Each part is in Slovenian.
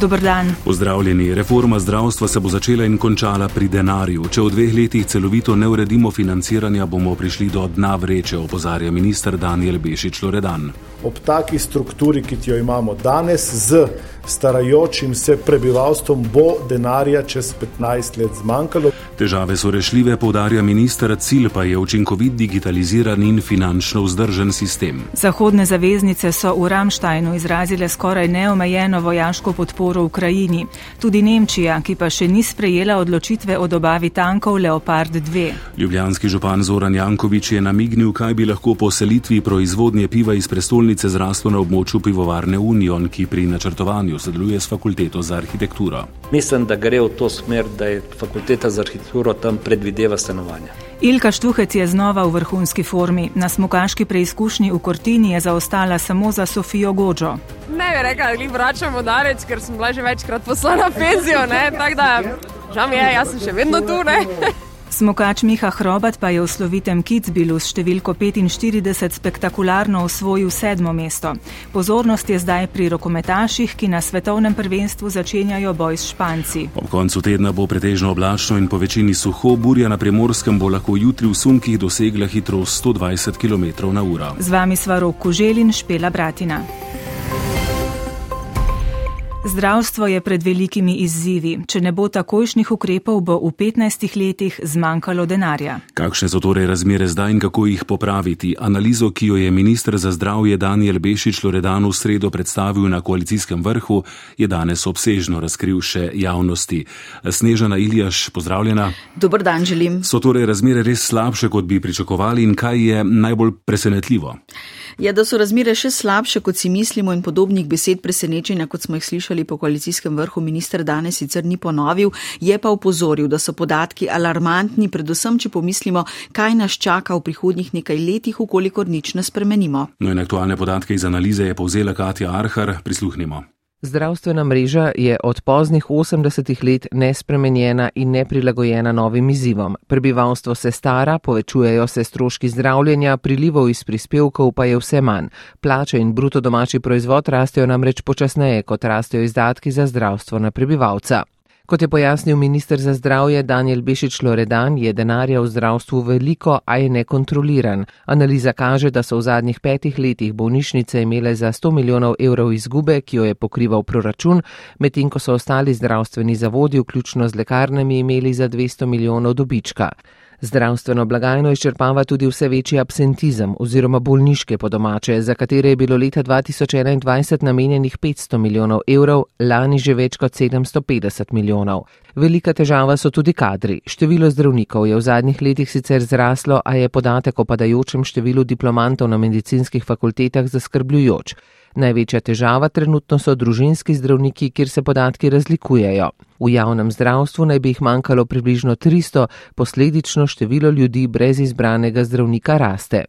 Dobr dan. Pozdravljeni. Reforma zdravstva se bo začela in končala pri denarju. Če v dveh letih celovito ne uredimo financiranja, bomo prišli do dna vreče, opozarja minister Daniel Bešič Loredan. Ob taki strukturi, ki jo imamo danes, z starajočim se prebivalstvom, bo denarja čez 15 let zmanjkalo. Težave so rešljive, povdarja minister, cilj pa je učinkovit, digitaliziran in finančno vzdržen sistem. Zahodne zaveznice so v Ramštajnu izrazile skoraj neomejeno vojaško podporo Ukrajini. Tudi Nemčija, ki pa še ni sprejela odločitve o dobavi tankov Leopard 2. Ljubljanski župan Zoran Jankovič je namignil, kaj bi lahko po selitvi proizvodnje piva iz prestolnice zraslo na območju pivovarne Union, ki pri načrtovanju sodeluje s fakulteto za arhitekturo. Mislim, da gre v to smer, da je fakulteta za arhitekturo tam predvideva stanovanja. Ilka Štuhec je znova v vrhunski formi. Na smukaški preizkušnji v Kortini je zaostala samo za Sofijo Gođo. Ne bi rekla, da jih vračamo daleč, ker sem bila že večkrat poslana penzijo. Tako da, žal mi je, jaz sem še vedno tu. Ne? Smokač Miha Hrobat pa je v slovitem Kitzbilu s številko 45 spektakularno osvojil sedmo mesto. Pozornost je zdaj pri rokometaših, ki na svetovnem prvenstvu začenjajo boj s Španci. Ob koncu tedna bo pretežno oblačno in po večini suho, burja na primorskem bo lahko jutri v sunkih dosegla hitrost 120 km/h. Z vami sva rok Kuželin Špela Bratina. Zdravstvo je pred velikimi izzivi. Če ne bo takojšnjih ukrepov, bo v 15 letih zmanjkalo denarja. Kakšne so torej razmere zdaj in kako jih popraviti? Analizo, ki jo je ministr za zdravje Daniel Bešič Loredan v sredo predstavil na koalicijskem vrhu, je danes obsežno razkril še javnosti. Snežana Iljaš, pozdravljena. Dobr dan želim. So torej razmere res slabše, kot bi pričakovali in kaj je najbolj presenetljivo? Je, da so razmere še slabše, kot si mislimo in podobnih besed presenečenja, kot smo jih slišali po koalicijskem vrhu, minister danes sicer ni ponovil, je pa upozoril, da so podatki alarmantni, predvsem, če pomislimo, kaj nas čaka v prihodnjih nekaj letih, ukolikor nič ne spremenimo. No in aktualne podatke iz analize je povzela Katja Arhar, prisluhnimo. Zdravstvena mreža je od poznih 80-ih let nespremenjena in neprilagojena novim izzivom. Prebivalstvo se stara, povečujejo se stroški zdravljenja, prilivov iz prispevkov pa je vse manj. Plače in bruto domači proizvod rastejo namreč počasneje, kot rastejo izdatki za zdravstvo na prebivalca. Kot je pojasnil minister za zdravje Daniel Bešič Loredan, je denarja v zdravstvu veliko, a je nekontroliran. Analiza kaže, da so v zadnjih petih letih bolnišnice imele za 100 milijonov evrov izgube, ki jo je pokrival proračun, medtem ko so ostali zdravstveni zavodi, vključno z lekarnami, imeli za 200 milijonov dobička. Zdravstveno blagajno izčrpava tudi vse večji absentizem oziroma bolniške podomače, za katere je bilo leta 2021 namenjenih 500 milijonov evrov, lani že več kot 750 milijonov. Velika težava so tudi kadri. Število zdravnikov je v zadnjih letih sicer zraslo, a je podatek o padajočem številu diplomantov na medicinskih fakultetah zaskrbljujoč. Največja težava trenutno so družinski zdravniki, kjer se podatki razlikujejo. V javnem zdravstvu naj bi jih manjkalo približno 300, posledično število ljudi brez izbranega zdravnika raste.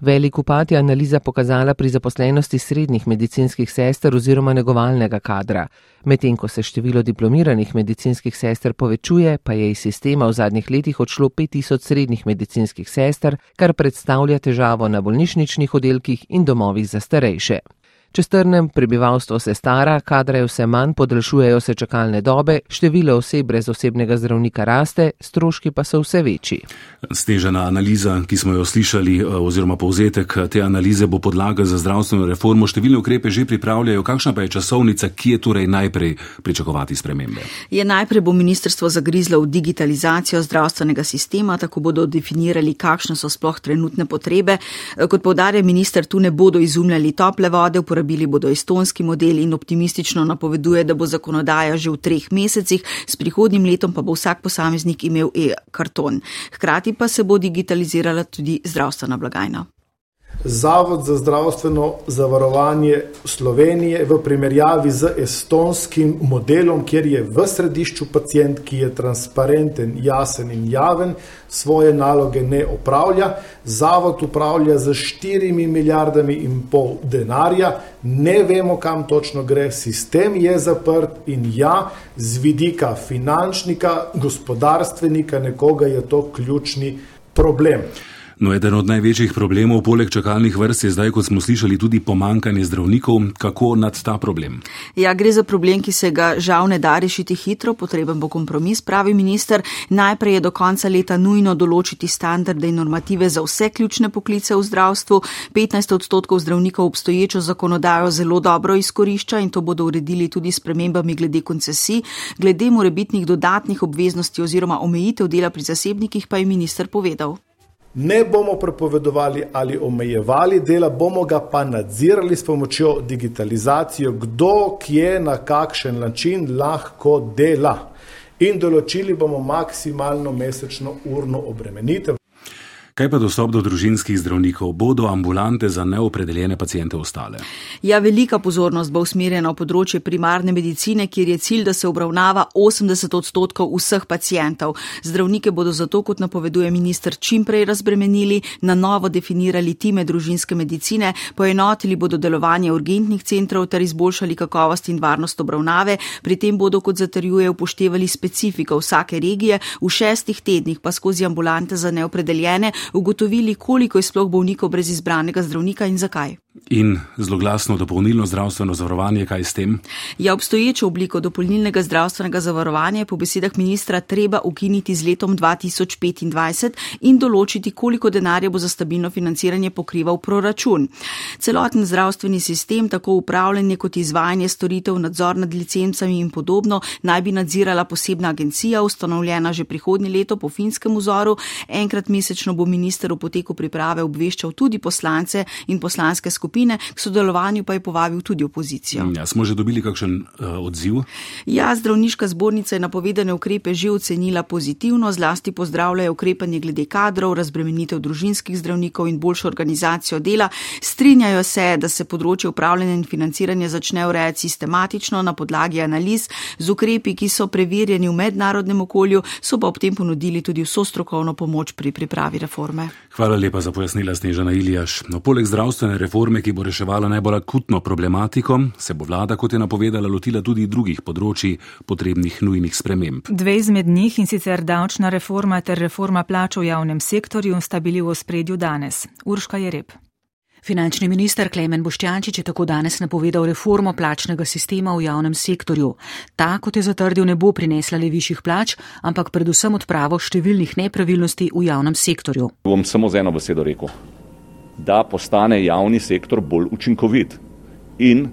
Velik upad je analiza pokazala pri zaposlenosti srednjih medicinskih sester oziroma negovalnega kadra. Medtem ko se število diplomiranih medicinskih sester povečuje, pa je iz sistema v zadnjih letih odšlo 5000 srednjih medicinskih sester, kar predstavlja težavo na bolnišničnih oddelkih in domovih za starejše. Če strnem, prebivalstvo se stara, kadre vse manj, podaljšujejo se čakalne dobe, število oseb brez osebnega zdravnika raste, stroški pa so vse večji. Stežena analiza, ki smo jo slišali, eh, oziroma povzetek te analize, bo podlaga za zdravstveno reformo. Številne ukrepe že pripravljajo. Kakšna pa je časovnica, ki je torej najprej pričakovati spremembe? Je najprej bo ministrstvo zagrizlo v digitalizacijo zdravstvenega sistema, tako bodo definirali, kakšne so sploh trenutne potrebe. Kot povdarja minister, tu ne bodo izumljali tople vode, uporabili bodo estonski model in optimistično napoveduje, da bo zakonodaja že v treh mesecih, s prihodnim letom pa bo vsak posameznik imel e-karton. Hkrati pa se bo digitalizirala tudi zdravstvena blagajna. Zavod za zdravstveno zavarovanje Slovenije v primerjavi z estonskim modelom, kjer je v središču pacijent, ki je transparenten, jasen in javen, svoje naloge ne opravlja. Zavod upravlja z 4 milijardami in pol denarja, ne vemo, kam točno gre, sistem je zaprt in ja, z vidika finančnika, gospodarstvenika, nekoga je to ključni problem. No, eden od največjih problemov poleg čakalnih vrst je zdaj, kot smo slišali, tudi pomankanje zdravnikov. Kako nad ta problem? Ja, gre za problem, ki se ga žal ne da rešiti hitro, potreben bo kompromis, pravi minister. Najprej je do konca leta nujno določiti standarde in normative za vse ključne poklice v zdravstvu. 15 odstotkov zdravnikov obstoječo zakonodajo zelo dobro izkorišča in to bodo uredili tudi s premembami glede koncesij. Glede morebitnih dodatnih obveznosti oziroma omejitev dela pri zasebnikih pa je minister povedal ne bomo prepovedovali ali omejevali dela, bomo ga pa nadzirali s pomočjo digitalizacije, kdo, kje, na kakšen način lahko dela. In določili bomo maksimalno mesečno urno obremenitev. Kaj pa dostop do družinskih zdravnikov? Bodo ambulante za neopredeljene pacijente ostale? Ja, velika pozornost bo usmerjena v področje primarne medicine, kjer je cilj, da se obravnava 80 odstotkov vseh pacijentov. Zdravnike bodo zato, kot napoveduje minister, čimprej razbremenili, na novo definirali time družinske medicine, poenotili bodo delovanje urgentnih centrov ter izboljšali kakovost in varnost obravnave. Pri tem bodo, kot zatrjuje, upoštevali specifiko vsake regije, v šestih tednih pa skozi ambulante za neopredeljene ugotovili, koliko je sploh bolnikov brez izbranega zdravnika in zakaj. In zloglasno dopolnilno zdravstveno zavarovanje, kaj s tem? Ja, obstoječo obliko dopolnilnega zdravstvenega zavarovanja je po besedah ministra treba ukiniti z letom 2025 in določiti, koliko denarja bo za stabilno financiranje pokrival proračun. Celoten zdravstveni sistem, tako upravljanje kot izvajanje storitev, nadzor nad licencami in podobno, naj bi nadzirala posebna agencija, ustanovljena že prihodnje leto po finskem vzoru. Enkrat mesečno bo minister v poteku priprave obveščal tudi poslance in poslanske skupine k sodelovanju pa je povabil tudi opozicijo. Ja, smo že dobili kakšen uh, odziv? Ja, zdravniška zbornica je napovedane ukrepe že ocenila pozitivno, zlasti pozdravljajo ukrepanje glede kadrov, razbremenitev družinskih zdravnikov in boljšo organizacijo dela. Strinjajo se, da se področje upravljanja in financiranja začne urejati sistematično na podlagi analiz z ukrepi, ki so preverjeni v mednarodnem okolju, so pa ob tem ponudili tudi vso strokovno pomoč pri pripravi reforme. Hvala lepa za pojasnila Snežana Ilijaš. No, poleg zdravstvene reforme reforme, ki bo reševala najbolj akutno problematiko, se bo vlada, kot je napovedala, lotila tudi drugih področji potrebnih nujnih sprememb. Dve izmed njih in sicer davčna reforma ter reforma plač v javnem sektorju sta bili v spredju danes. Urška je rep. Finančni minister Klemen Boštjančič je tako danes napovedal reformo plačnega sistema v javnem sektorju. Ta, kot je zatrdil, ne bo prinesla le višjih plač, ampak predvsem odpravo številnih nepravilnosti v javnem sektorju. Bom samo z eno besedo rekel da postane javni sektor bolj učinkovit. In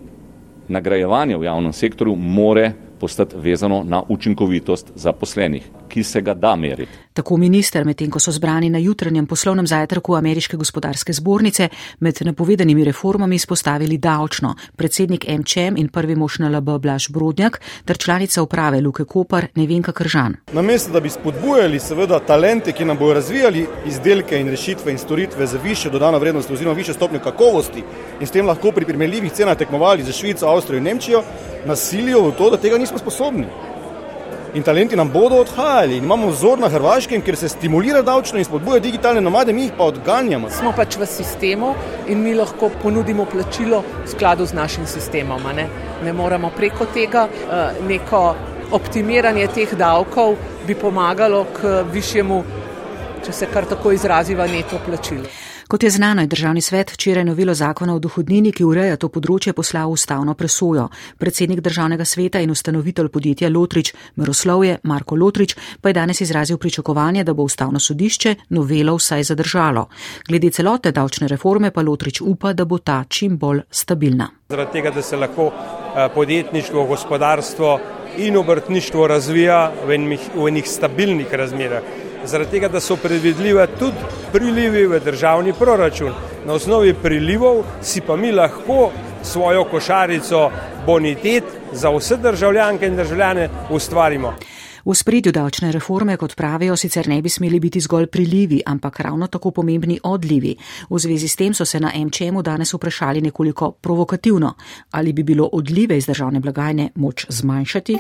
nagrajevanje v javnem sektorju more postati vezano na učinkovitost zaposlenih ki se ga da meriti. Tako minister, medtem ko so zbrani na jutranjem poslovnem zajtrku Ameriške gospodarske zbornice, med napovedanimi reformami izpostavili davčno, predsednik MČM in prvi mož na LB Blaž Brodnjak ter članica uprave Luke Kopar Nevenka Kržan. Namesto da bi spodbujali seveda talente, ki nam bojo razvijali izdelke in rešitve in storitve za više dodano vrednost oziroma više stopnje kakovosti in s tem lahko pri primerljivih cenah tekmovali za Švico, Avstrijo in Nemčijo, nasilijo v to, da tega nismo sposobni in talenti nam bodo odhajali. In imamo vzor na Hrvaškem, kjer se stimulira davčno in spodbuja digitalne nomade, mi jih pa odganjamo. Smo pač v sistemu in mi lahko ponudimo plačilo v skladu z našim sistemom. Ne, ne moremo preko tega uh, neko optimiranje teh davkov bi pomagalo k višjemu, če se kar tako izraziva, neto plačilo. Kot je znano, je državni svet včeraj novelo zakona o dohodnini, ki ureja to področje, poslal ustavno presojo. Predsednik državnega sveta in ustanovitelj podjetja Lotrič Miroslovje Marko Lotrič pa je danes izrazil pričakovanje, da bo ustavno sodišče novelo vsaj zadržalo. Glede celote davčne reforme pa Lotrič upa, da bo ta čim bolj stabilna. Zaradi tega, da se lahko eh, podjetništvo, gospodarstvo in obrtništvo razvija v enih, v enih stabilnih razmerah zaradi tega, da so predvidljive tudi prilivi v državni proračun. Na osnovi prilivov si pa mi lahko svojo košarico bonitet za vse državljanke in državljane ustvarimo. V spredju davčne reforme, kot pravijo, sicer ne bi smeli biti zgolj prilivi, ampak ravno tako pomembni odlivi. V zvezi s tem so se na MČM-u danes vprašali nekoliko provokativno, ali bi bilo odlive iz državne blagajne moč zmanjšati.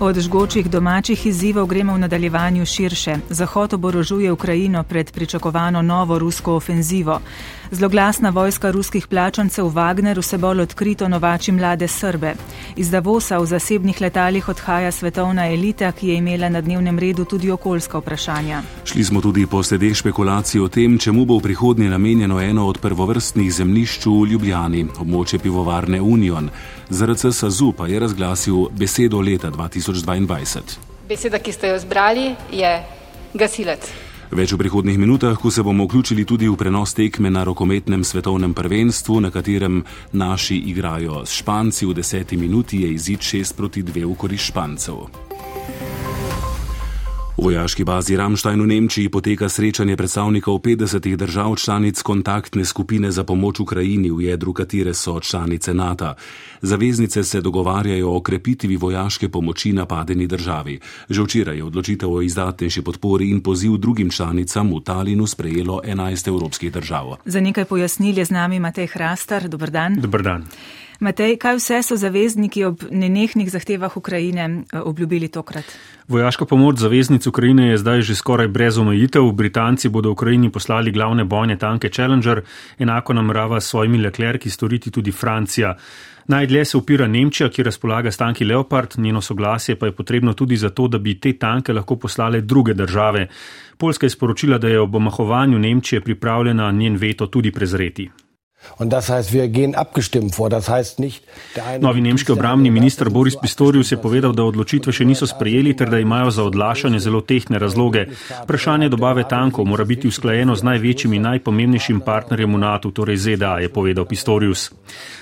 Od žgočih domačih izzivov gremo v nadaljevanju širše. Zahod oborožuje Ukrajino pred pričakovano novo rusko ofenzivo. Zloglasna vojska ruskih plačancev Wagner vse bolj odkrito novači mlade Srbe. Iz Davosa v zasebnih letalih odhaja svetovna elita, ki je imela na dnevnem redu tudi okoljska vprašanja. Šli smo tudi po slede špekulacij o tem, čemu bo v prihodnje namenjeno eno od prvovrstnih zemljišč v Ljubljani, območje pivovarne Union. ZRC Sazu pa je razglasil besedo leta 2022. Beseda, ki ste jo zbrali, je gasilec. Več v prihodnih minutah, ko se bomo vključili tudi v prenos tekme na rokometnem svetovnem prvenstvu, na katerem naši igrajo s Španci v deseti minuti, je izid 6 proti 2 v korist Špancev. V vojaški bazi Ramstein v Nemčiji poteka srečanje predstavnikov 50 držav članic kontaktne skupine za pomoč Ukrajini, v jedru katere so članice NATO. Zaveznice se dogovarjajo o krepitvi vojaške pomoči napadeni državi. Že včeraj je odločitev o izdatnejši podpori in poziv drugim članicam v Talinu sprejelo 11 evropskih držav. Za nekaj pojasnil je z nami Matej Hrastar. Dobr dan. Dobr dan. Matej, kaj vse so zavezniki ob nenehnih zahtevah Ukrajine eh, obljubili tokrat? Vojaška pomoč zaveznic Ukrajine je zdaj že skoraj brez omejitev. Britanci bodo Ukrajini poslali glavne bojne tanke Challenger, enako namerava s svojimi leklerki storiti tudi Francija. Najdlje se upira Nemčija, ki razpolaga s tanki Leopard, njeno soglasje pa je potrebno tudi zato, da bi te tanke lahko poslale druge države. Poljska je sporočila, da je ob omahovanju Nemčije pripravljena njen veto tudi prezreti. Novi nemški obramni minister Boris Pistorius je povedal, da odločitve še niso sprejeli ter da imajo za odlašanje zelo tehne razloge. Vprašanje dobave tankov mora biti usklajeno z največjim in najpomembnejšim partnerjem v NATO, torej ZDA, je povedal Pistorius.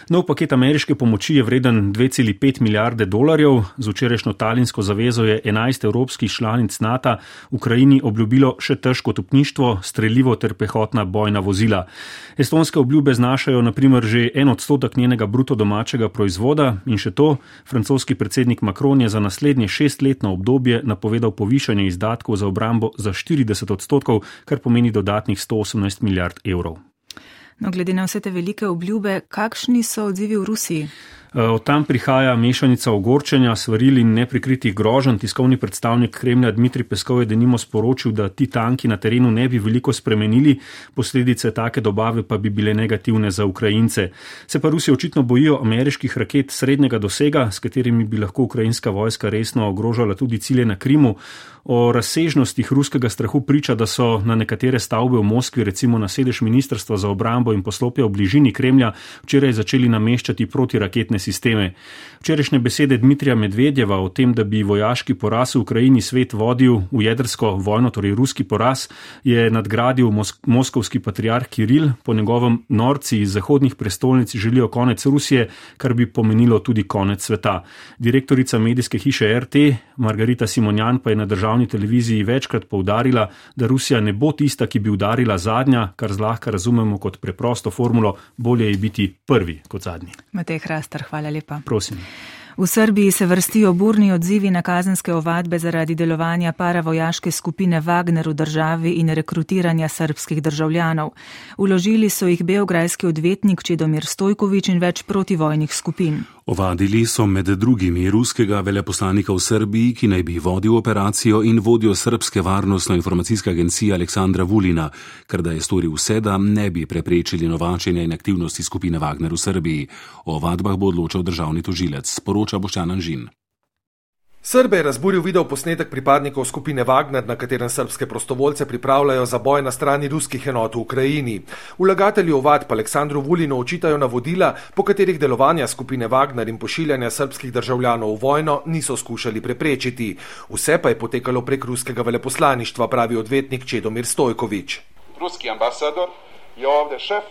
Nov paket ameriške pomoči je vreden 2,5 milijarde dolarjev. Z včerajšnjo talinsko zavezo je 11 evropskih članic NATO Ukrajini obljubilo še težko topništvo, streljivo ter pehotna bojna vozila. Estonske obljube znašajo naprimer že en odstotek njenega bruto domačega proizvoda in še to, francoski predsednik Macron je za naslednje šestletno obdobje napovedal povišanje izdatkov za obrambo za 40 odstotkov, kar pomeni dodatnih 118 milijard evrov. No, glede na vse te velike obljube, kakšni so odzivi v Rusiji? Eh, od tam prihaja mešanica ogorčenja, svaril in neprikritih groženj. Tiskovni predstavnik Kremlja Dmitri Peskov je denimo sporočil, da ti tanki na terenu ne bi veliko spremenili, posledice take dobave pa bi bile negativne za Ukrajince. Se pa Rusi očitno bojijo ameriških raket srednjega dosega, s katerimi bi lahko ukrajinska vojska resno ogrožala tudi cilje na Krimu. O razsežnostih ruskega strahu priča, da so na nekatere stavbe v Moskvi, recimo na sedež Ministrstva za obrambo in poslopja v bližini Kremlja, včeraj začeli nameščati protiraketne sisteme. Včerajšnje besede Dmitrija Medvedjeva o tem, da bi vojaški poraz v Ukrajini svet vodil v jedrsko vojno, torej ruski poraz, je nadgradil mosk moskovski patriarh Kiril. Po njegovem norci iz zahodnih prestolnic želijo konec Rusije, kar bi pomenilo tudi konec sveta. Direktorica medijske hiše RT Margarita Simonjan pa je na državni televiziji večkrat povdarila, da Rusija ne bo tista, ki bi udarila zadnja, kar zlahka razumemo kot preprosto formulo, bolje je biti prvi kot zadnji. Matej Hrastar, hvala lepa. Prosim. V Srbiji se vrstijo burni odzivi na kazenske ovadbe zaradi delovanja paravojaške skupine Wagner v državi in rekrutiranja srbskih državljanov. Uložili so jih belgrajski odvetnik Čedomir Stojkovič in več protivojnih skupin. Ovadili so med drugimi ruskega veleposlanika v Srbiji, ki naj bi vodil operacijo in vodjo Srbske varnostno-informacijske agencije Aleksandra Vulina, ker da je storil vse, da ne bi preprečili novačenja in aktivnosti skupine Wagner v Srbiji. O ovadbah bo odločal državni tožilec poroča Boštjan Anžin. Srbe je razburil video posnetek pripadnikov skupine Wagner, na katerem srbske prostovoljce pripravljajo za boj na strani ruskih enot v Ukrajini. Vlagatelji ovadb Aleksandru Vulinu očitajo navodila, po katerih delovanja skupine Wagner in pošiljanja srbskih državljanov v vojno niso skušali preprečiti. Vse pa je potekalo prek ruskega veleposlaništva, pravi odvetnik Čedomir Stojkovič. Ruski ambasador je ovde šef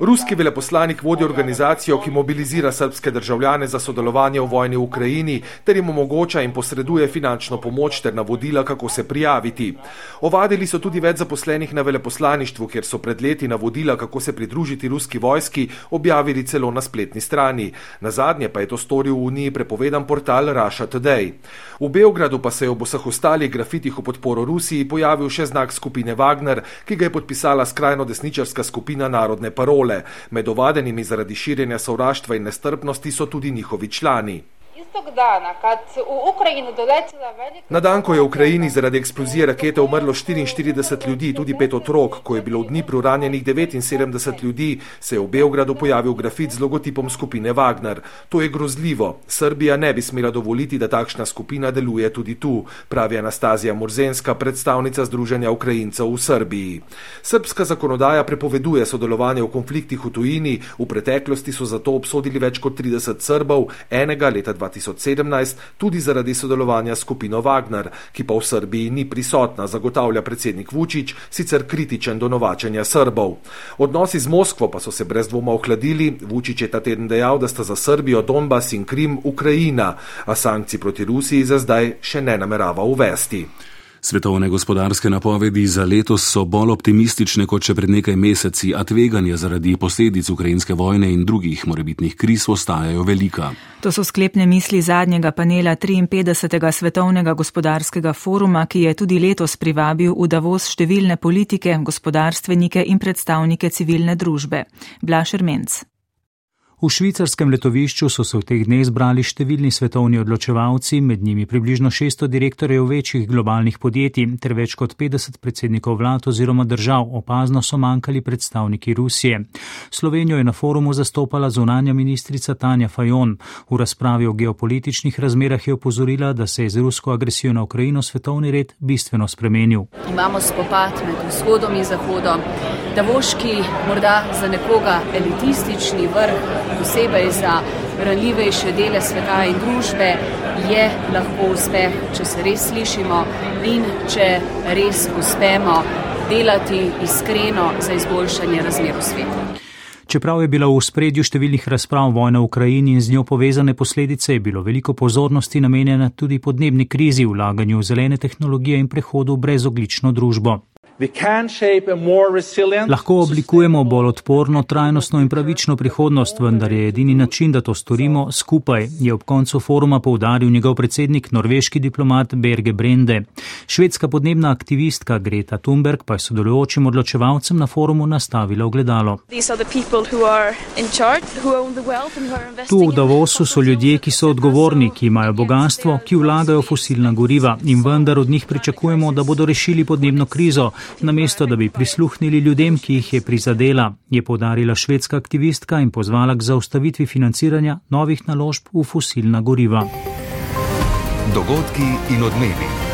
Ruski veleposlanik vodi organizacijo, ki mobilizira srpske državljane za sodelovanje v vojni v Ukrajini ter jim omogoča in posreduje finančno pomoč ter navodila, kako se prijaviti. Ovadili so tudi več zaposlenih na veleposlaništvu, kjer so pred leti navodila, kako se pridružiti ruski vojski, objavili celo na spletni strani. Na zadnje pa je to storil v Uniji prepovedan portal Russia Today. V Beogradu pa se je ob vseh ostalih grafitih v podporo Rusiji pojavil še znak skupine Wagner, ki ga je podpisala skrajno desničarska skupina Narodne parole šole. Med ovadenimi zaradi širjenja sovraštva in nestrpnosti so tudi njihovi člani. Na dan, ko je v Ukrajini zaradi eksplozije rakete umrlo 44 ljudi, tudi pet otrok, ko je bilo v Dnipru ranjenih 79 ljudi, se je v Beogradu pojavil grafit z logotipom skupine Wagner. To je grozljivo. Srbija ne bi smela dovoliti, da takšna skupina deluje tudi tu, pravi Anastazija Morzenska, predstavnica Združenja Ukrajincev v Srbiji. Srbska zakonodaja prepoveduje sodelovanje v konfliktih v tujini, v preteklosti so zato obsodili več kot 30 Srbov, enega leta 2000. 2017 tudi zaradi sodelovanja s skupino Wagner, ki pa v Srbiji ni prisotna, zagotavlja predsednik Vučić, sicer kritičen do novačenja Srbov. Odnosi z Moskvo pa so se brez dvoma ohladili. Vučić je ta teden dejal, da sta za Srbijo Donbas in Krim Ukrajina, a sankcij proti Rusiji za zdaj še ne namerava uvesti. Svetovne gospodarske napovedi za letos so bolj optimistične kot še pred nekaj meseci, a tveganja zaradi posledic ukrajinske vojne in drugih morebitnih kriz ostajajo velika. To so sklepne misli zadnjega panela 53. svetovnega gospodarskega foruma, ki je tudi letos privabil v Davos številne politike, gospodarstvenike in predstavnike civilne družbe. Blašer Menc. V švicarskem letovišču so se v teh dneh zbrali številni svetovni odločevalci, med njimi približno 600 direktorjev večjih globalnih podjetij ter več kot 50 predsednikov vlad oziroma držav. Opazno so manjkali predstavniki Rusije. Slovenijo je na forumu zastopala zunanja ministrica Tanja Fajon. V razpravi o geopolitičnih razmerah je opozorila, da se je z rusko agresijo na Ukrajino svetovni red bistveno spremenil. Imamo spopad med vzhodom in zahodom. Davoški, morda za nekoga elitistični vrh posebej za ranljivejše dele sveta in družbe, je lahko uspeh, če se res slišimo in če res uspemo delati iskreno za izboljšanje razmer v svetu. Čeprav je bila v spredju številnih razprav vojna v Ukrajini in z njo povezane posledice, je bilo veliko pozornosti namenjena tudi podnebni krizi, vlaganju v zelene tehnologije in prehodu v brezoglično družbo. Lahko oblikujemo bolj odporno, trajnostno in pravično prihodnost, vendar je edini način, da to storimo skupaj, je ob koncu foruma povdaril njegov predsednik, norveški diplomat Berge Brende. Švedska podnebna aktivistka Greta Thunberg pa je sodelujočim odločevalcem na forumu nastavila ogledalo. Tu v Davosu so ljudje, ki so odgovorni, ki imajo bogatstvo, ki vlagajo fosilna goriva in vendar od njih pričakujemo, da bodo rešili podnebno krizo namesto da bi prisluhnili ljudem, ki jih je prizadela, je podarila švedska aktivistka in pozvala k zaustavitvi financiranja novih naložb v fosilna goriva. Dogodki in odmevi.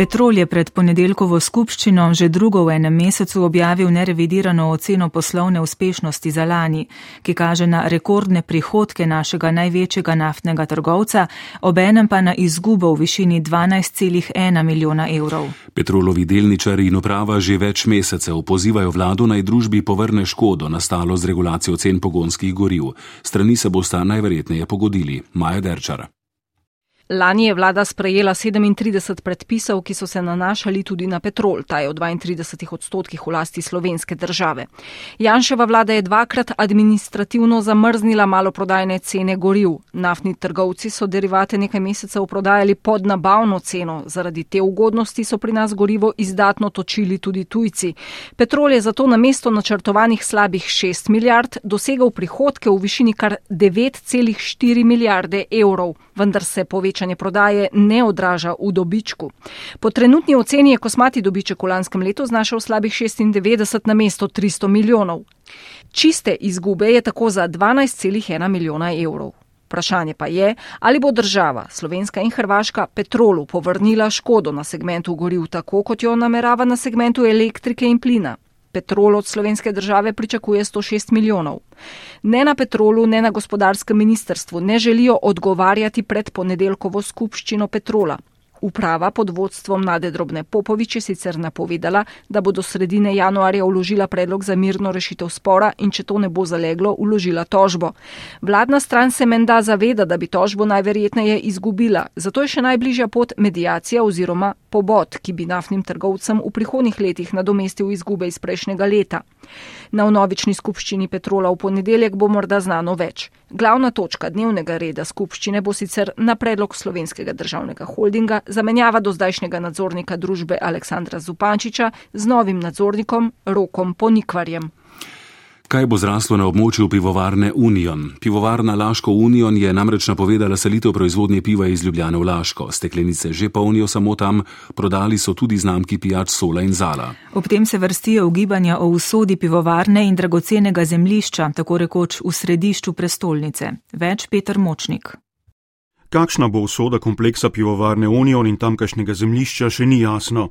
Petrol je pred ponedeljkovo skupščino že drugo v enem mesecu objavil nerevidirano oceno poslovne uspešnosti za lani, ki kaže na rekordne prihodke našega največjega naftnega trgovca, obenem pa na izgubo v višini 12,1 milijona evrov. Petrolovi delničari in uprava že več mesecev pozivajo vlado naj družbi povrne škodo nastalo z regulacijo cen pogonskih goriv. Strani se bosta najverjetneje pogodili. Maja Derčar. Lani je vlada sprejela 37 predpisov, ki so se nanašali tudi na petrol, ta je v 32 odstotkih v lasti slovenske države. Janševa vlada je dvakrat administrativno zamrznila maloprodajne cene goriv. Naftni trgovci so derivate nekaj mesecev prodajali pod nabavno ceno, zaradi te ugodnosti so pri nas gorivo izdatno točili tudi tujci. Petrol je zato na mesto načrtovanih slabih 6 milijard dosegal prihodke v višini kar 9,4 milijarde evrov, vendar se poveča povečanje prodaje ne odraža v dobičku. Po trenutni oceni je kosmati dobiček v lanskem letu znašal slabih 96 na mesto 300 milijonov. Čiste izgube je tako za 12,1 milijona evrov. Vprašanje pa je, ali bo država, Slovenska in Hrvaška, petrolu povrnila škodo na segmentu goriv tako, kot jo namerava na segmentu elektrike in plina. Petrol od slovenske države pričakuje 106 milijonov. Ne na petrolu, ne na gospodarskem ministrstvu ne želijo odgovarjati pred ponedeljkovo skupščino petrola. Uprava pod vodstvom Nade Drobne Popovič je sicer napovedala, da bo do sredine januarja uložila predlog za mirno rešitev spora in če to ne bo zaleglo, uložila tožbo. Vladna stran se menda zaveda, da bi tožbo najverjetneje izgubila, zato je še najbližja pot medijacija oziroma pobot, ki bi naftnim trgovcem v prihodnih letih nadomestil izgube iz prejšnjega leta. Na vnovični skupščini Petrola v ponedeljek bo morda znano več. Glavna točka dnevnega reda skupščine bo sicer na predlog slovenskega državnega holdinga zamenjava do zdajšnjega nadzornika družbe Aleksandra Zupančiča z novim nadzornikom Rokom Ponikvarjem. Kaj bo zraslo na območju pivovarne Union? Pivovarna Laško Union je namreč napovedala selitev proizvodnje piva iz Ljubljane v Laško. Steklenice že polnijo samo tam, prodali so tudi znamki pijač Sola in Zala. Ob tem se vrstijo ugibanja o usodi pivovarne in dragocenega zemlišča, tako rekoč v središču prestolnice. Več Peter Močnik. Kakšna bo usoda kompleksa pivovarne Union in tamkajšnjega zemljišča, še ni jasno.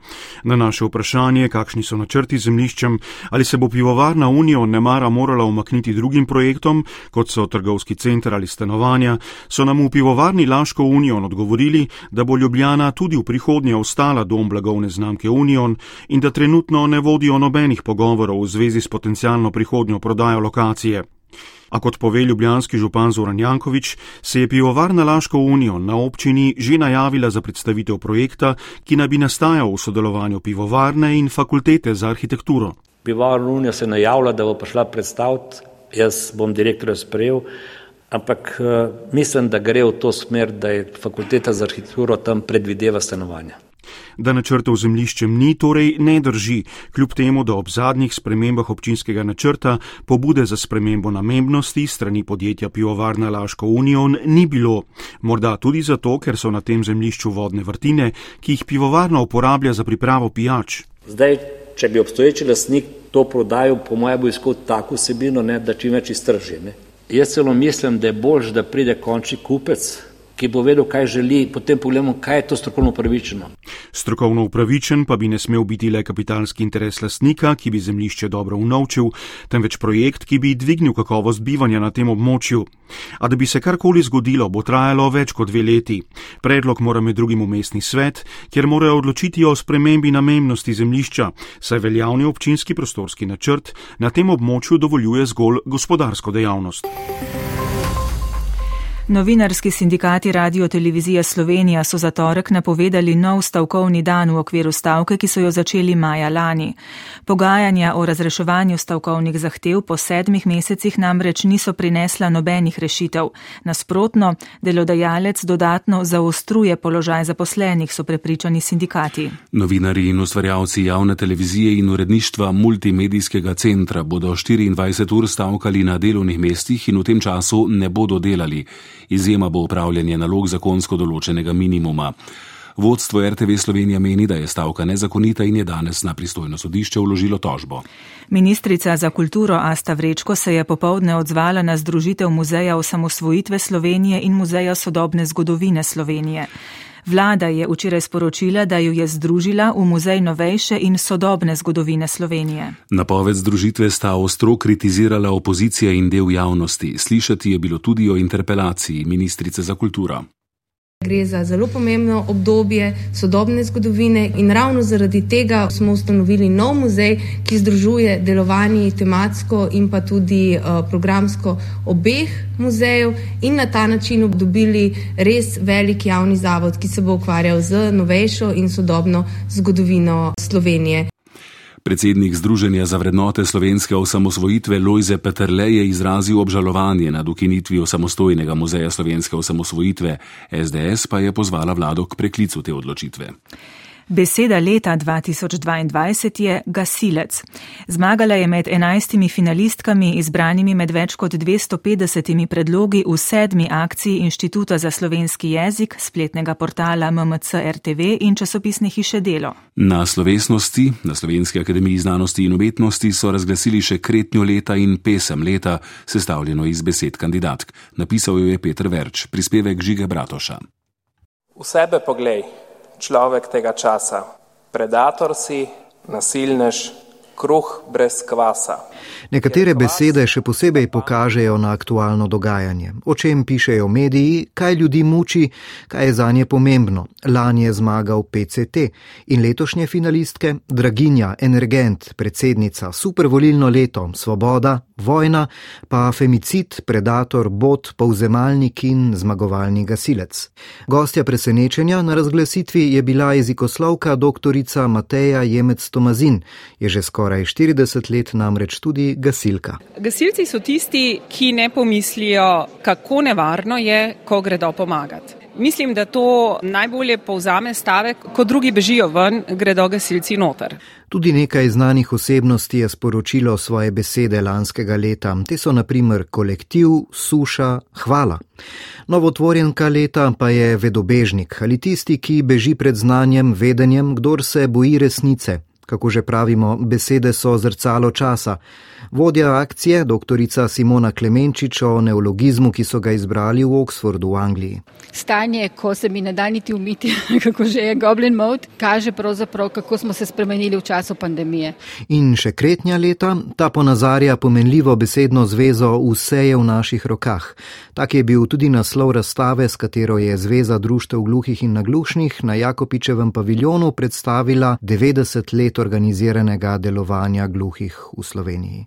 Na naše vprašanje, kakšni so načrti zemljiščem, ali se bo pivovarna Union nemara morala umakniti drugim projektom, kot so trgovski center ali stanovanja, so nam v pivovarni Laško Union odgovorili, da bo Ljubljana tudi v prihodnje ostala dom blagovne znamke Union in da trenutno ne vodijo nobenih pogovorov v zvezi s potencijalno prihodnjo prodajo lokacije. A kot pove ljubljanski župan Zoran Jankovič, se je pivovarna Laško unijo na občini že najavila za predstavitev projekta, ki naj bi nastajal v sodelovanju pivovarne in fakultete za arhitekturo. Pivovarna unijo se je najavila, da bo prišla predstaviti, jaz bom direktorja sprejel, ampak uh, mislim, da gre v to smer, da je fakulteta za arhitekturo tam predvideva stanovanja da načrtov zemljiščem ni, torej ne drži, kljub temu, da ob zadnjih spremembah občinskega načrta pobude za spremembo namembnosti strani podjetja Pivovarna Laško Union ni bilo. Morda tudi zato, ker so na tem zemljišču vodne vrtine, ki jih pivovarna uporablja za pripravo pijač. Zdaj, če bi obstoječi lasnik to prodajal, po mojem, bo iskal tako vsebino, da čim več iztrži. Jaz celo mislim, da je bolj, da pride končni kupec, ki bo vedel, kaj želi, potem pogledamo, kaj je to strokovno upravičeno. Strokovno upravičen pa bi ne smel biti le kapitalski interes lastnika, ki bi zemljišče dobro unovčil, temveč projekt, ki bi dvignil kakovost bivanja na tem območju. A da bi se karkoli zgodilo, bo trajalo več kot dve leti. Predlog mora med drugim umestni svet, kjer morajo odločiti o spremembi namennosti zemljišča, saj veljavni občinski prostorski načrt na tem območju dovoljuje zgolj gospodarsko dejavnost. Novinarski sindikati Radio Televizija Slovenija so za torek napovedali nov stavkovni dan v okviru stavke, ki so jo začeli maja lani. Pogajanja o razreševanju stavkovnih zahtev po sedmih mesecih namreč niso prinesla nobenih rešitev. Nasprotno, delodajalec dodatno zaostruje položaj zaposlenih, so prepričani sindikati. Novinari in ustvarjalci javne televizije in uredništva multimedijskega centra bodo 24 ur stavkali na delovnih mestih in v tem času ne bodo delali izjema bo upravljanje nalog zakonsko določenega minimuma. Vodstvo RTV Slovenija meni, da je stavka nezakonita in je danes na pristojno sodišče vložilo tožbo. Ministrica za kulturo Asta Vrečko se je popovdne odzvala na združitev Muzeja osamosvojitve Slovenije in Muzeja sodobne zgodovine Slovenije. Vlada je včeraj sporočila, da jo je združila v Muzej novejše in sodobne zgodovine Slovenije. Napoved združitve sta ostro kritizirala opozicija in del javnosti. Slišati je bilo tudi o interpelaciji ministrice za kulturo. Gre za zelo pomembno obdobje sodobne zgodovine in ravno zaradi tega smo ustanovili nov muzej, ki združuje delovanje tematsko in pa tudi uh, programsko obeh muzejev in na ta način dobili res velik javni zavod, ki se bo ukvarjal z novejšo in sodobno zgodovino Slovenije. Predsednik Združenja za vrednote slovenske osamosvojitve Lojze Peterle je izrazil obžalovanje nad ukinitvijo samostojnega muzeja slovenske osamosvojitve, SDS pa je pozvala vlado k preklicu te odločitve. Beseda leta 2022 je gasilec. Zmagala je med enajstimi finalistkami, izbranimi med več kot 250 predlogi v sedmi akciji Inštituta za slovenski jezik, spletnega portala MMC RTV in časopisne hiše Delo. Na slovesnosti na Slovenski akademiji znanosti in umetnosti so razglasili še kretnjo leta in pesem leta, sestavljeno iz besed kandidatk. Napisal jo je Petr Verč, prispevek Žige Bratoša. V sebe poglej človek tega časa. Predator si, nasilnež, kruh brez kvasa. Nekatere besede še posebej pokažejo na aktualno dogajanje, o čem pišejo mediji, kaj ljudi muči, kaj je za nje pomembno. Lani je zmagal PCT in letošnje finalistke Draginja, Energent, predsednica, supervolilno leto, Svoboda, Vojna, pa femicid, predator, bot, povzemalnik in zmagovalni gasilec. Gostja presenečenja na razglasitvi je bila jezikoslovka doktorica Mateja Jemec Tomazin, je že skoraj 40 let namreč tudi gasilka. Gasilci so tisti, ki ne pomislijo, kako nevarno je, ko gredo pomagati. Mislim, da to najbolje povzame stavek, ko drugi bežijo ven, gredo gasilci noter. Tudi nekaj znanih osebnosti je sporočilo svoje besede lanskega leta. Te so naprimer kolektiv, suša, hvala. Novotvorjenka leta pa je vedobežnik ali tisti, ki beži pred znanjem, vedenjem, kdor se boji resnice. Kako že pravimo, besede so zrcalo časa. Vodja akcije, doktorica Simona Klemenčič o neologizmu, ki so ga izbrali v Oxfordu v Angliji. Stanje, ko se mi ne da niti umiti, kako že je Goblin Mode, kaže pravzaprav, kako smo se spremenili v času pandemije. In še kretnja leta, ta ponazarja pomenljivo besedno zvezo Vse je v naših rokah. Tak je bil tudi naslov razstave, s katero je Zveza društev gluhih in naglušnih na Jakopičevem paviljonu predstavila 90 let organiziranega delovanja gluhih v Sloveniji.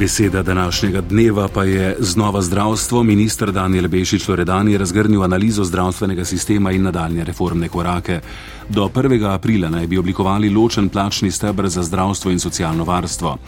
Beseda današnjega dneva pa je znova zdravstvo. Ministr Daniel Bešič Loredan je razgrnil analizo zdravstvenega sistema in nadaljne reformne korake. Do 1. aprila naj bi oblikovali ločen plačni stebr za zdravstvo in socialno varstvo.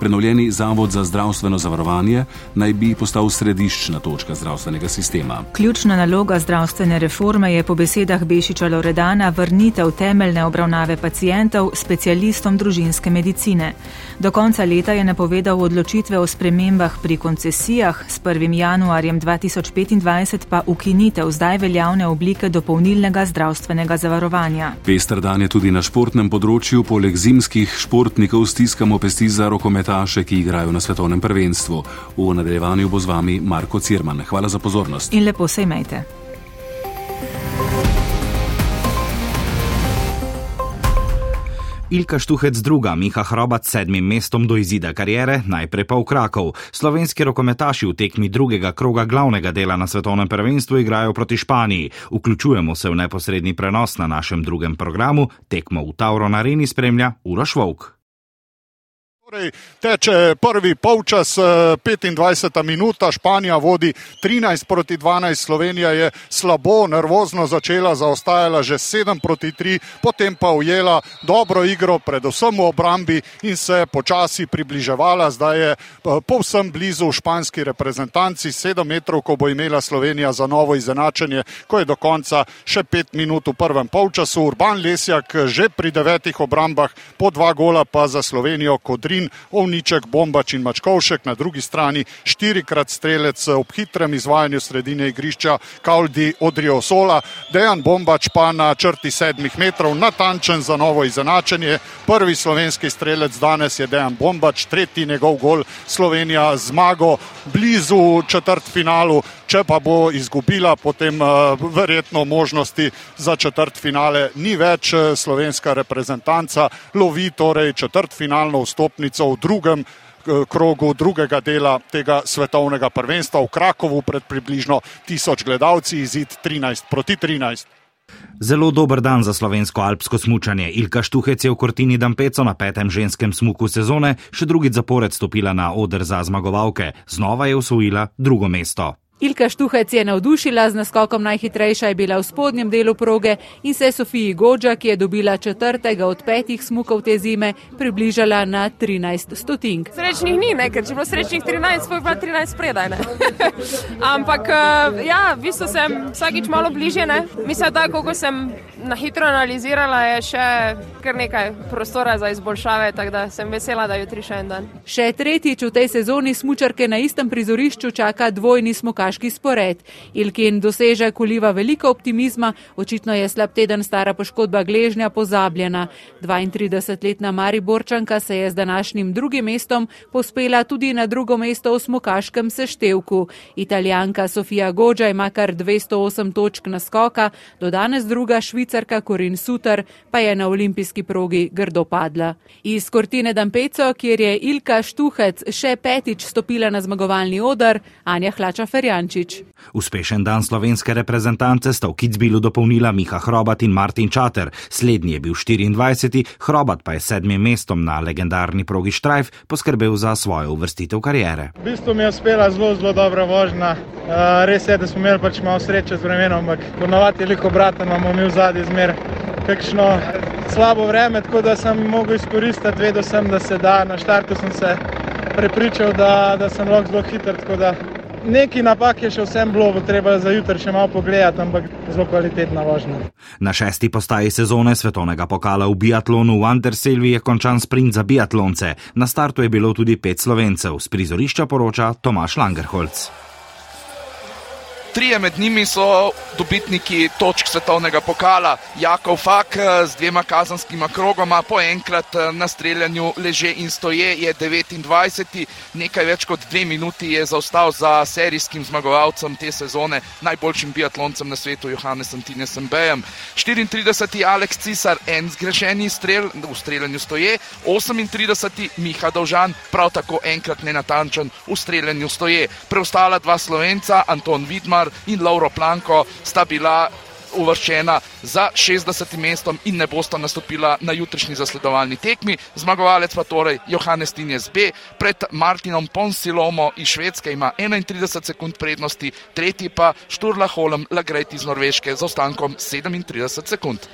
Prenovljeni Zavod za zdravstveno zavarovanje naj bi postal središčna točka zdravstvenega sistema. Ključna naloga zdravstvene reforme je po besedah Bešiča Loredana vrnitev temeljne obravnave pacijentov specialistom družinske medicine. Do konca leta je napovedal odločitve o spremembah pri koncesijah, s 1. januarjem 2025 pa ukinitev zdaj veljavne oblike dopolnilnega zdravstvenega zavarovanja. Pester dan je tudi na športnem področju, poleg zimskih športnikov stiskamo pesti za rokometaše, ki igrajo na svetovnem prvenstvu. V nadaljevanju bo z vami Marko Cirman. Hvala za pozornost. In lepo se imejte. Ilka Štuhec druga, Miha Hrobat sedmim mestom do izida karijere, najprej pa v Krakov. Slovenski rokometaši v tekmi drugega kroga glavnega dela na svetovnem prvenstvu igrajo proti Španiji. Vključujemo se v neposredni prenos na našem drugem programu, tekmo v Tauron Areni spremlja Uroš Vovk. Torej, teče prvi polčas, 25 eh, minuta, Španija vodi 13 proti 12, Slovenija je slabo, nervozno začela, zaostajala že 7 proti 3, potem pa ujela dobro igro, predvsem v obrambi in se počasi približevala. Zdaj je eh, povsem blizu španski reprezentanci, 7 metrov, ko bo imela Slovenija za novo izenačenje, ko je do konca še 5 minut v prvem polčasu. Urban Lesjak že pri devetih obrambah, po dva gola pa za Slovenijo Kodrin. Kozin, Ovniček, Bombač in Mačkovšek, na drugi strani štirikrat strelec ob hitrem izvajanju sredine igrišča Kaldi Odrio Sola, Dejan Bombač pa na črti sedmih metrov, natančen za novo izenačenje. Prvi slovenski strelec danes je Dejan Bombač, tretji njegov gol Slovenija zmago blizu četrt finalu. Če pa bo izgubila, potem uh, verjetno možnosti za četrt finale ni več. Slovenska reprezentanca lovi torej četrt finalno vstopnico v drugem uh, krogu drugega dela tega svetovnega prvenstva v Krakovu pred približno tisoč gledalci, izid 13 proti 13. Zelo dober dan za slovensko alpsko smučanje. Ilka Štuhec je v Kortini Dampeco na petem ženskem smuku sezone še drugi zapored stopila na oder za zmagovalke. Znova je usvojila drugo mesto. Ilka Štuhec je navdušila z naskokom najhitrejša je bila v spodnjem delu proge in se Sofiji Gođa, ki je dobila četrtega od petih smukov te zime, približala na 13 stotink. Srečnih ni, ne, ker če bilo srečnih 13, svoj pa 13 predaj. Ampak eh, ja, v bistvu sem vsakič malo bližje. Ne. Mislim, da kako sem na hitro analizirala, je še kar nekaj prostora za izboljšave, tako da sem vesela, da jutri še en dan. Še tretjič v tej sezoni smučarke na istem prizorišču čaka dvojni smukaš smukaški spored. Ilkin doseže koliva veliko optimizma, očitno je slab teden stara poškodba gležnja pozabljena. 32-letna Mariborčanka se je z današnjim drugim mestom pospela tudi na drugo mesto v smukaškem seštevku. Italijanka Sofija Gođa ima kar 208 točk naskoka, do danes druga švicarka Korin Suter pa je na olimpijski progi grdo padla. Iz Kortine Dampeco, kjer je Ilka Štuhec še petič stopila na zmagovalni odar, Anja Hlača Ferjančič. Uspešen dan slovenske reprezentance sta v Kitzbilu dopolnila Miha Hrobat in Martin Čater. Slednji je bil 24, Hrobat pa je sedmim mestom na legendarni progi Štrajf poskrbel za svojo uvrstitev karijere. V bistvu mi je uspela zelo, zelo dobra vožnja. Uh, res je, da smo imeli pač malo sreče z vremenom, ampak ponovadi je veliko obratno, imamo mi v zadnji zmer kakšno slabo vreme, tako da sem mogel izkoristiti, vedel sem, da se da. Na štartu sem se prepričal, da, da sem lahko zelo hiter. Neki napak je še vsem bilo, treba za jutri še malo pogledati, ampak zelo kvalitetna vožnja. Na šesti postaji sezone svetovnega pokala v biatlonu v Anderselvi je končan sprint za biatlonce. Na startu je bilo tudi pet slovencev. Z prizorišča poroča Tomaš Langerholz. Trije med njimi so dobitniki točk svetovnega pokala. Jakov Fak eh, z dvema kazanskima krogoma, po enkrat eh, na streljanju leže in stoje, je 29. Nekaj več kot dve minuti je zaostal za serijskim zmagovalcem te sezone, najboljšim biatloncem na svetu, Johannesom Tinesem Bejem. 34. Aleks Cisar, en zgrešeni strel v streljanju stoje, 38. Miha Dovžan, prav tako enkrat nenatančen v streljanju stoje. Preostala dva slovenca, Anton Vidmar, Mlinar in Lauro Planko sta bila uvrščena za 60. mestom in ne bosta nastopila na jutrišnji zasledovalni tekmi. Zmagovalec pa torej Johannes Tinjes B pred Martinom Ponsilomo iz Švedske ima 31 sekund prednosti, tretji pa Šturla Holem Lagreti iz Norveške z ostankom 37 sekund.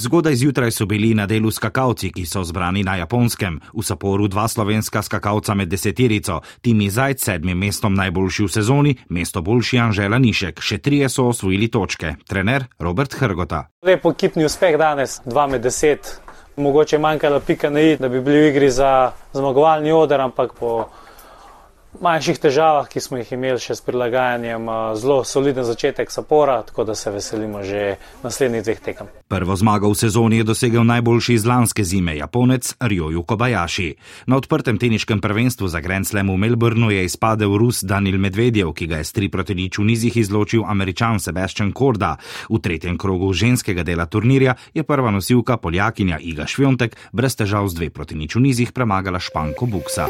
Zgodaj zjutraj so bili na delu skakalci, ki so zbrani na japonskem. V Saporu dva slovenska skakalca med deseterico, Timi Zajc sedmim mestom najboljši v sezoni, mesto boljši Anžela Nišek. Še trije so osvojili točke. Trener Robert Hrgota. Lepo kitni uspeh danes, dva med deset. Mogoče manjkala pika na i, da bi bili v igri za zmagovalni odr, ampak po manjših težavah, ki smo jih imeli še s prilagajanjem, zelo soliden začetek sapora, tako da se veselimo že naslednjih dveh tekem. Prvo zmago v sezoni je dosegel najboljši iz lanske zime, Japonec Ryoju Kobayashi. Na odprtem teniškem prvenstvu za Grand Slam v Melbourneu je izpadel Rus Danil Medvedjev, ki ga je s tri proti nič v nizih izločil američan Sebastian Korda. V tretjem krogu ženskega dela turnirja je prva nosilka Poljakinja Iga Švjontek brez težav z dve proti nič v nizih premagala Španko Buksa.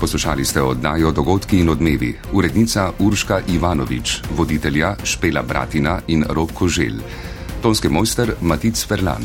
Poslušali ste oddajo Dogodki in odmevi, urednica Urška Ivanovič, voditelja Špela Bratina in Rok Kožel, tonski mojster Matic Ferlan.